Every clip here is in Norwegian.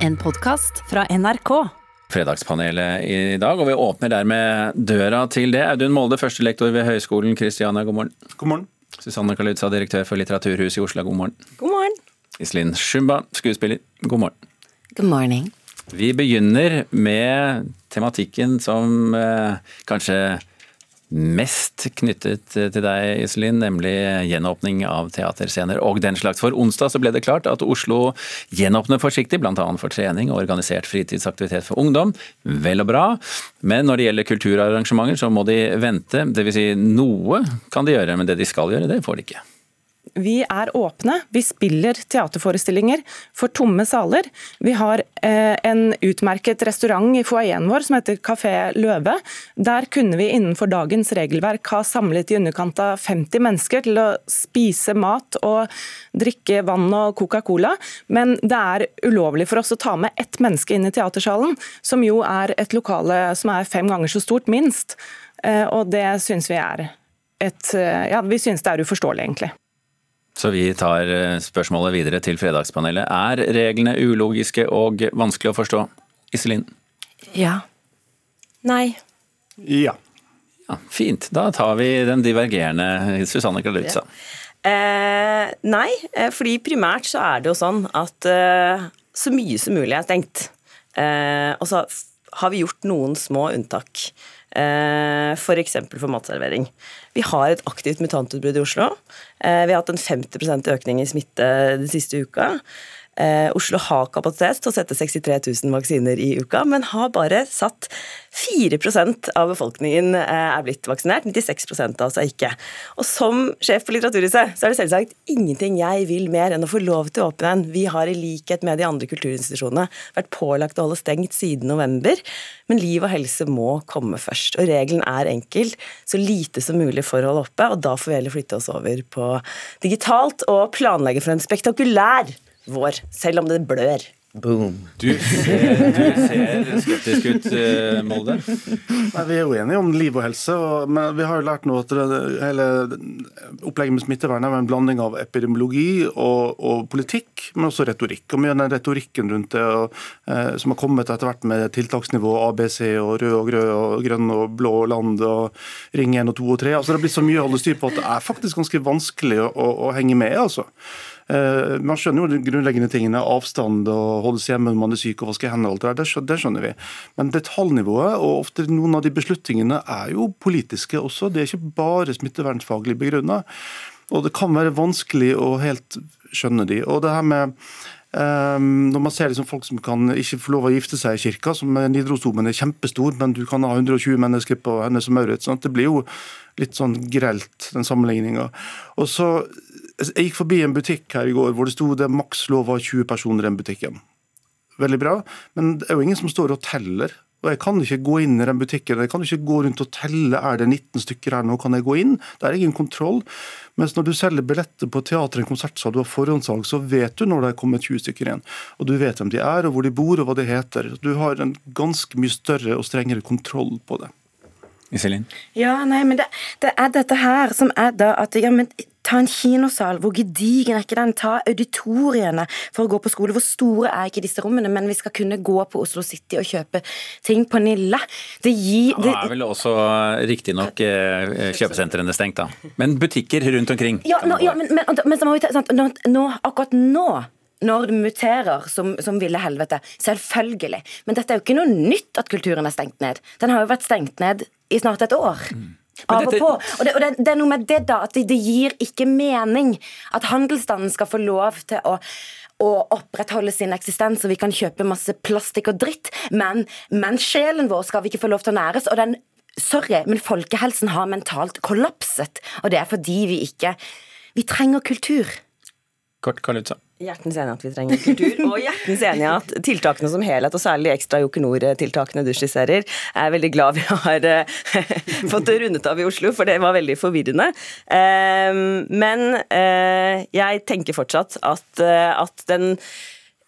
En podkast fra NRK. Fredagspanelet i dag, og vi åpner dermed døra til det. Audun Molde, førstelektor ved Høgskolen Kristiania, god morgen. God morgen. Susanne Kalutza, direktør for Litteraturhuset i Oslo, god morgen. God morgen. Iselin Shumba, skuespiller, god morgen. Good morning. Vi begynner med tematikken som eh, kanskje mest knyttet til deg, Iselin, nemlig gjenåpning av teaterscener og den slags. For onsdag så ble det klart at Oslo gjenåpner forsiktig, bl.a. for trening og organisert fritidsaktivitet for ungdom. Vel og bra, men når det gjelder kulturarrangementer så må de vente. Dvs. Si, noe kan de gjøre, men det de skal gjøre, det får de ikke. Vi er åpne. Vi spiller teaterforestillinger for tomme saler. Vi har eh, en utmerket restaurant i foajeen vår som heter Kafé Løve. Der kunne vi innenfor dagens regelverk ha samlet i underkant av 50 mennesker til å spise mat og drikke vann og Coca-Cola, men det er ulovlig for oss å ta med ett menneske inn i teatersalen, som jo er et lokale som er fem ganger så stort, minst. Eh, og det syns vi er et eh, Ja, vi syns det er uforståelig, egentlig. Så vi tar eh, spørsmålet videre til Fredagspanelet. Er reglene ulogiske og vanskelig å forstå? Iselin? Ja. Nei. Ja. Ja, fint. Da tar vi den divergerende Susanne Kalutza. Eh, nei, eh, fordi primært så er det jo sånn at eh, så mye som mulig er stengt. Eh, og så har vi gjort noen små unntak. Eh, F.eks. For, for matservering. Vi har et aktivt mutantutbrudd i Oslo. Eh, vi har hatt en 50 økning i smitte den siste uka. Eh, Oslo har kapasitet til å sette 63 000 vaksiner i uka, men har bare satt 4% av befolkningen eh, er blitt vaksinert, 96% altså ikke. Og Som sjef på Litteraturhuset så er det selvsagt ingenting jeg vil mer enn å få lov til å åpne en. Vi har i likhet med de andre kulturinstitusjonene vært pålagt å holde stengt siden november, men liv og helse må komme først. Og Regelen er enkel, så lite som mulig for forhold oppe, og da får vi heller flytte oss over på digitalt og planlegge for en spektakulær vår, selv om det blør. Boom. Du ser, du ser skeptisk ut, eh, Molde. Nei, vi er jo enige om liv og helse, og, men vi har jo lært nå at det, hele opplegget med smittevern er en blanding av epidemiologi og, og politikk, men også retorikk. Og Mye av den retorikken rundt det og, eh, som har kommet etter hvert med tiltaksnivå ABC og rød og grønn og grønn og blå land og ring 1 og 2 og 3. Altså, det har blitt så mye å holde styr på at det er faktisk ganske vanskelig å, å, å henge med. altså. Eh, Man skjønner jo de grunnleggende tingene, avstand og holdes hjemme når man er syk og vaske hendene. og alt det der, det skjønner vi. Men detaljnivået og ofte noen av de beslutningene er jo politiske også. Det er ikke bare smittevernfaglig begrunna. Og det kan være vanskelig å helt skjønne de. Og det her med Um, når man ser liksom folk som kan ikke få lov å gifte seg i kirka, som Nidarosdomen er kjempestor, men du kan ha 120 mennesker på henne som Maurits. Det blir jo litt sånn grelt, den sammenligninga. Og så Jeg gikk forbi en butikk her i går hvor det sto det maks lov av 20 personer i den butikken. Veldig bra, men det er jo ingen som står og teller. Og Jeg kan ikke gå inn i den butikken jeg kan ikke gå rundt og telle er det 19 stykker her nå, kan jeg gå inn? Det er ingen kontroll. Mens når du selger billetter på teater, en konsertsal, du har forhåndssalg, så vet du når det er kommet 20 stykker igjen. Og du vet hvem de er, og hvor de bor, og hva de heter. Du har en ganske mye større og strengere kontroll på det. Iselin? Ja, nei, men det, det er dette her som er da at ja, men Ta en kinosal, hvor gedigen er ikke den? Ta auditoriene for å gå på skole. Hvor store er ikke disse rommene? Men vi skal kunne gå på Oslo City og kjøpe ting på Nilla. Det gir Nå det, er vel også riktignok kjøpesentrene stengt, da. Men butikker rundt omkring. Ja, nå, ja men, men, men så må vi ta, sant, nå, nå, akkurat nå når det muterer som, som ville helvete. Selvfølgelig. Men dette er jo ikke noe nytt at kulturen er stengt ned. Den har jo vært stengt ned i snart et år. Av og dette- på. Og, det, og det, det er noe med det, da, at det, det gir ikke mening at handelsstanden skal få lov til å å opprettholde sin eksistens, og vi kan kjøpe masse plastikk og dritt, men, men sjelen vår skal vi ikke få lov til å næres. og den Sorry, men folkehelsen har mentalt kollapset, og det er fordi vi ikke Vi trenger kultur. Kort, Karl-Utsa. Hjertens enig at vi trenger kultur, og hjertens enig at tiltakene som helhet, og særlig ekstra Joker Nord-tiltakene du skisserer, er veldig glad vi har eh, fått det rundet av i Oslo, for det var veldig forvirrende. Eh, Men eh, jeg tenker fortsatt at, at den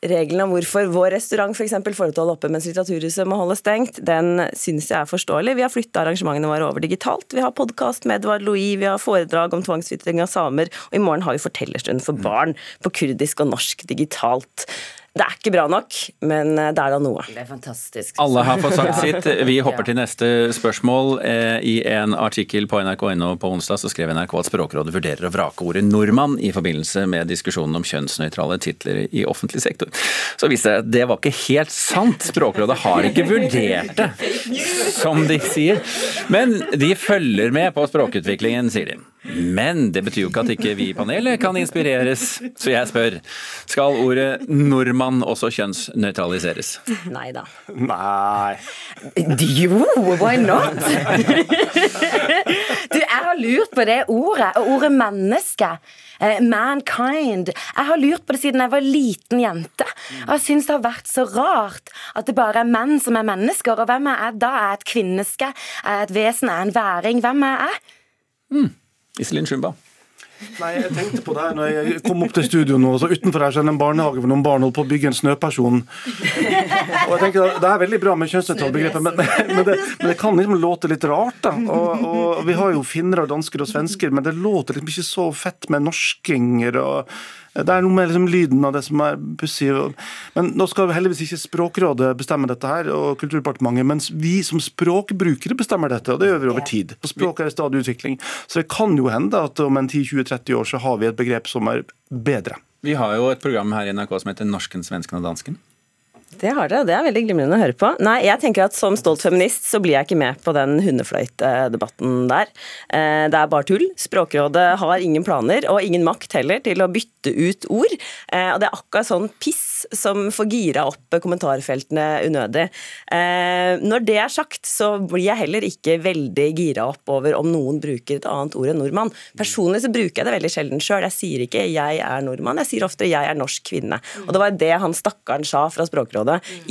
Regelen om hvorfor vår restaurant for eksempel, får holde oppe mens Litteraturhuset må holde stengt, den syns jeg er forståelig. Vi har flytta arrangementene våre over digitalt. Vi har podkast med Edvard Louis, vi har foredrag om tvangsflytting av samer, og i morgen har vi fortellerstund for barn på kurdisk og norsk digitalt. Det er ikke bra nok, men det er da noe. Det er fantastisk. Alle har fått sagt sitt. Vi hopper til neste spørsmål. Eh, I en artikkel på nrk.no på onsdag så skrev NRK at Språkrådet vurderer å vrake ordet nordmann i forbindelse med diskusjonen om kjønnsnøytrale titler i offentlig sektor. Så viste det at det var ikke helt sant. Språkrådet har ikke vurdert det, som de sier. Men de følger med på språkutviklingen, sier de. Men det betyr jo ikke at ikke vi i panelet kan inspireres, så jeg spør. Skal ordet nordmann også kjønnsnøytraliseres? Nei da. Nei. Jo, why not? Du, jeg har lurt på det ordet, og ordet menneske. eh, Mankind. Jeg har lurt på det siden jeg var liten jente. Og jeg syns det har vært så rart at det bare er menn som er mennesker. Og hvem er jeg da? Er jeg et kvinneske? Er jeg et vesen? Er jeg en væring? Hvem er jeg? Iselin Shumba. Nei, jeg tenkte på det når jeg kom opp til studio nå. så Utenfor her så er det en barnehage hvor noen barn holder på å bygge en snøperson. Og jeg tenker Det er veldig bra med kjønnsnøytralbegrepet, men, men, det, men det kan liksom låte litt rart. da. Og, og Vi har jo finnere, dansker og svensker, men det låter liksom ikke så fett med norskinger. og det er noe med liksom lyden av det som er pussig. Men nå skal vi heldigvis ikke Språkrådet bestemme dette her, og Kulturdepartementet, mens vi som språkbrukere bestemmer dette, og det gjør vi over tid. Og språk er i stadig utvikling. Så det kan jo hende at om en 10-20-30 år så har vi et begrep som er bedre. Vi har jo et program her i NRK som heter Norsken, svensken og dansken. Det har dere, og det er veldig glimrende å høre på. Nei, jeg tenker at Som stolt feminist så blir jeg ikke med på den hundefløytedebatten der. Eh, Det er bare tull. Språkrådet har ingen planer, og ingen makt heller, til å bytte ut ord. Eh, Og det er akkurat sånn piss som får gira opp kommentarfeltene unødig. Eh, Når det er sagt, så blir jeg heller ikke veldig gira opp over om noen bruker et annet ord enn nordmann. Personlig så bruker jeg det veldig sjelden sjøl. Jeg sier ikke 'jeg er nordmann', jeg sier ofte 'jeg er norsk kvinne'. Og det var det han stakkaren sa fra Språkrådet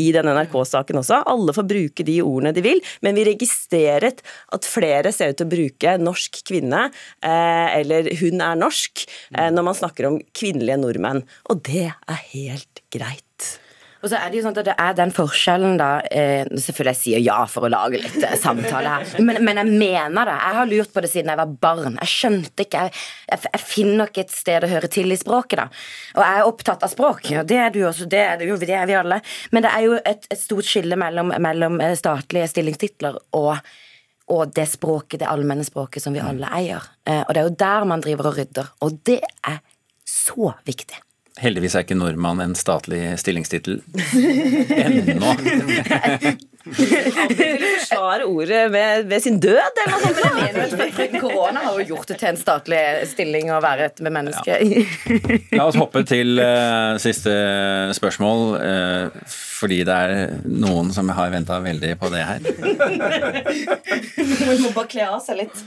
i denne NRK-saken også. Alle får bruke de ordene de vil, men vi registreret at flere ser ut til å bruke 'norsk kvinne' eh, eller 'hun er norsk' eh, når man snakker om kvinnelige nordmenn. Og det er helt greit. Og så er det jo sånn at det er den forskjellen, da eh, Selvfølgelig jeg sier ja for å lage litt eh, samtale her, men, men jeg mener det. Jeg har lurt på det siden jeg var barn. Jeg skjønte ikke Jeg, jeg, jeg finner nok et sted å høre til i språket, da. Og jeg er opptatt av språk, og det er du også. Det er, jo, det er vi alle. Men det er jo et, et stort skille mellom, mellom eh, statlige stillingstitler og og det språket, det allmenne språket som vi alle eier. Eh, og det er jo der man driver og rydder. Og det er så viktig. Heldigvis er ikke nordmann en statlig stillingstittel ennå. Forsvare ordet ved, ved sin død, eller noe sånt. Korona har jo gjort det til en statlig stilling å være et menneske. La oss hoppe til uh, siste spørsmål, uh, fordi det er noen som har venta veldig på det her. Man må bare kle av seg litt.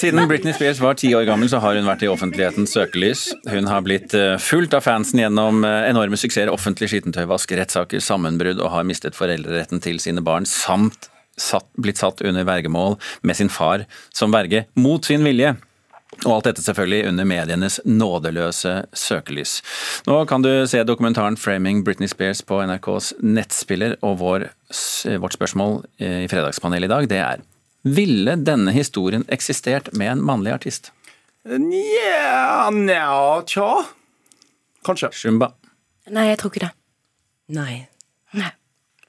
Siden Britney Spears var ti år gammel, så har hun vært i offentlighetens søkelys. Hun har blitt eh, fulgt av fansen gjennom enorme suksesser, offentlig skittentøyvask, rettssaker, sammenbrudd og har mistet foreldreretten til sine barn, samt satt, blitt satt under vergemål med sin far som verge, mot sin vilje. Og alt dette selvfølgelig under medienes nådeløse søkelys. Nå kan du se dokumentaren 'Framing Britney Spears' på NRKs nettspiller, og vår, vårt spørsmål eh, i Fredagspanelet i dag det er Ville denne historien eksistert med en mannlig artist? Nja, nja, tja. Kanskje. Shumba. Nei, jeg tror ikke det. Nei,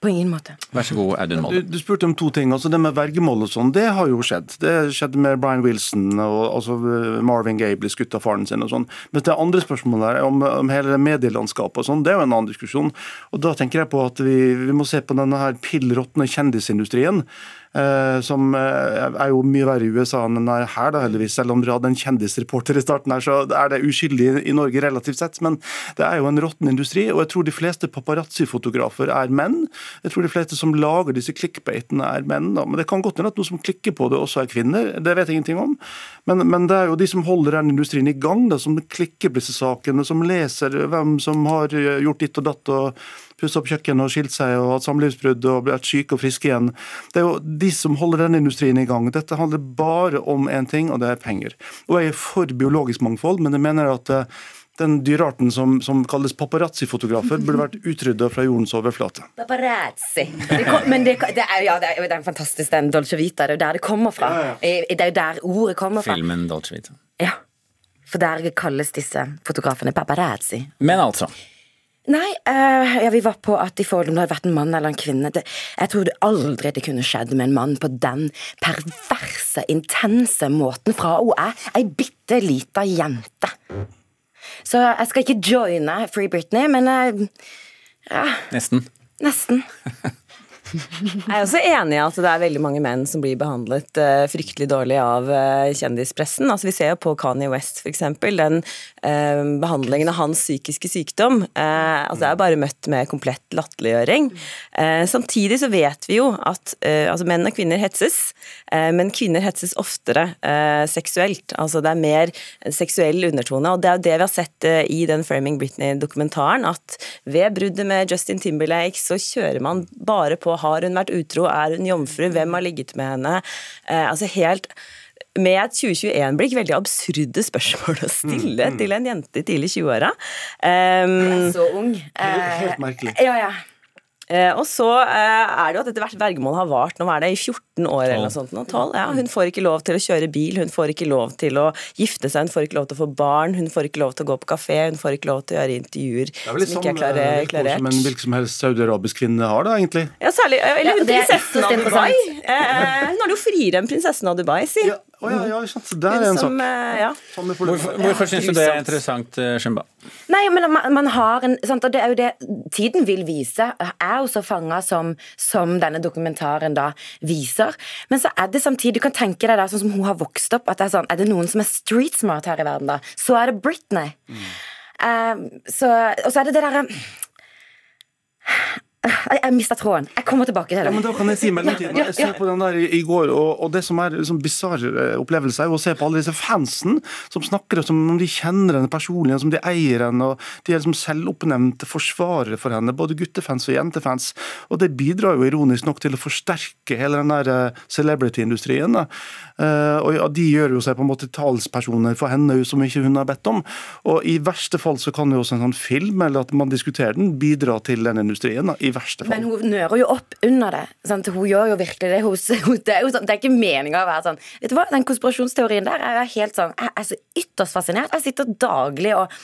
På ingen måte. Vær så god, Audun Du, Molde. du spurte om to ting. altså Det med vergemål og sånn, det har jo skjedd. Det skjedde med Brian Wilson og altså Marvin Gaye ble skutt av faren sin og sånn. Men det andre spørsmålet er om, om hele medielandskapet og sånn, det er jo en annen diskusjon. Og da tenker jeg på at vi, vi må se på denne her pill råtne kjendisindustrien. Uh, som uh, er jo mye verre i USA enn den er her, da, heldigvis. Selv om dere hadde en kjendisreporter i starten her, så er det uskyldig i Norge relativt sett. Men det er jo en råtten industri, og jeg tror de fleste paparazzi-fotografer er menn. Jeg tror de fleste som lager disse klikkbeitene er menn. Da. Men det kan godt hende at noen som klikker på det, også er kvinner. Det vet jeg ingenting om. Men, men det er jo de som holder den industrien i gang, da, som klikker på disse sakene, som leser hvem som har eh, gjort ditt og datt. og pussa opp kjøkkenet og skilt seg og hatt samlivsbrudd og blitt syke og friske igjen. Det er jo de som holder denne industrien i gang. Dette handler bare om én ting, og det er penger. Og jeg er for biologisk mangfold, men jeg mener at eh, den dyrearten som, som kalles paparazzi-fotografer, burde vært utrydda fra jordens overflate. Paparazzi. Det kom, men det, det, er, ja, det er jo den fantastisk, den Dolce Vita. Det er jo der det kommer fra. Det er jo der ordet kommer fra. Filmen Dolce Vita. Ja. For der kalles disse fotografene paparazzi. Men altså. Nei, uh, ja, vi var på at i forhold om det hadde vært en mann eller en kvinne det, Jeg trodde aldri det kunne skjedd med en mann på den perverse, intense måten fra hun er ei bitte lita jente. Så jeg skal ikke joine Free Britney, men jeg ja, Nesten. nesten. Jeg er også enig i at det er veldig mange menn som blir behandlet uh, fryktelig dårlig av uh, kjendispressen. Altså, vi ser jo på Kanye West, f.eks. Den uh, behandlingen av hans psykiske sykdom. Altså, det er bare møtt med komplett latterliggjøring. Samtidig så vet vi jo at altså, menn og kvinner hetses, men kvinner hetses oftere seksuelt. Altså, det er mer seksuell undertone, og det er jo det vi har sett i den Framing Britney-dokumentaren, at ved bruddet med Justin Timberlake så kjører man bare på har hun vært utro, er hun jomfru, hvem har ligget med henne? Eh, altså helt med et 2021-blikk veldig absurde spørsmål å stille til en jente i tidlig 20-åra. Um, Så ung. Helt, helt merkelig. Ja, ja. Eh, og så eh, er det jo at dette hvert vergemål har vart nå er det i 14 år eller noe sånt. Nå, 12, ja. Hun får ikke lov til å kjøre bil, hun får ikke lov til å gifte seg, hun får ikke lov til å få barn, hun får ikke lov til å gå på kafé, hun får ikke lov til å gjøre intervjuer Det er som ikke er samme klare, klarert. som en hvilken som helst saudiarabisk kvinne har, da, egentlig. Ja, særlig, eller Ja, hun det er prinsessen av Dubai. Eh, hun har jo friere enn prinsessen av Dubai, si. Ja, å, ja, ja, sant. Der er en som, sak. eh, ja. Hvorfor, hvorfor syns du det er interessant, Shimba? Nei, men man, man har en sant, og det er jo det tiden vil vise. Er jo så fanga som, som denne dokumentaren da viser. Men så er det samtidig, du kan tenke deg da, sånn som hun har vokst opp, at det er sånn, er det noen som er street smart her i verden, da? Så er det Britney. Eh, så, og så er det det derre Jeg, jeg mista tråden. Jeg kommer tilbake til det. Ja, men da kan jeg si mellomtiden. Jeg så på den der i, i går, og, og det som er liksom bisarr eh, opplevelse, er jo å se på alle disse fansen som snakker som om de kjenner henne personlig, som de eier henne, og de er liksom selvoppnevnte forsvarere for henne, både guttefans og jentefans. Og det bidrar jo ironisk nok til å forsterke hele den der eh, celebrity-industrien. Eh, Og ja, de gjør jo seg på en måte talspersoner for henne som ikke hun har bedt om. Og i verste fall så kan jo også en sånn film, eller at man diskuterer den, bidra til den industrien. i verste fall. Men hun nører jo opp under det. Sant? Hun gjør jo virkelig det. Hun, det, er jo sånn, det er ikke meninga å være sånn Vet du hva, Den konspirasjonsteorien der er jo helt sånn Jeg er så ytterst fascinert. Jeg sitter daglig og,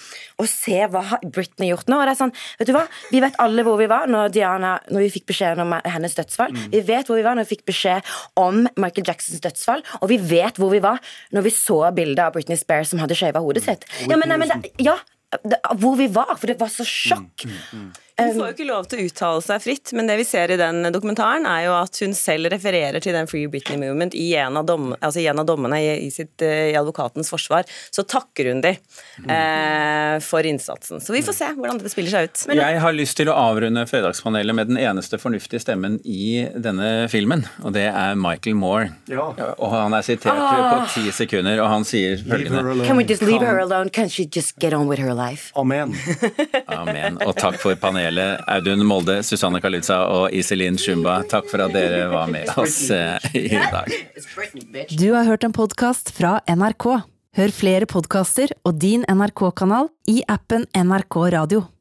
og ser hva har Britney gjort nå. Og det er sånn, vet du hva, Vi vet alle hvor vi var når, Diana, når vi fikk beskjed om hennes dødsfall. Mm. Vi vet hvor vi var når vi fikk beskjed om Michael Jacksons dødsfall. Og vi vet hvor vi var når vi så bildet av Britney Spears som hadde skjeva hodet sitt. Ja, men, nei, men det, ja, det, hvor vi var, for det var så sjokk. Mm, Hun får jo ikke lov til å uttale seg fritt, men det vi ser i den dokumentaren, er jo at hun selv refererer til den Free Britney Movement i en av, dom, altså i en av dommene i, i, sitt, eh, i advokatens forsvar. Så takker hun de eh, for innsatsen. Så vi får se hvordan dette spiller seg ut. Jeg har lyst til å avrunde Fredagspanelet med den eneste fornuftige stemmen i denne filmen, og det er Michael Moore. Ja. Og han er sitert på ti sekunder, og han sier følgende. Can we just leave her alone? Can she just get on with her life? Amen. Amen. Og takk for panelet, Audun Molde, Susanne Kaluza og Iselin Shumba. Takk for at dere var med oss eh, i dag. Du har hørt en podkast fra NRK. Hør flere podkaster og din NRK-kanal i appen NRK Radio.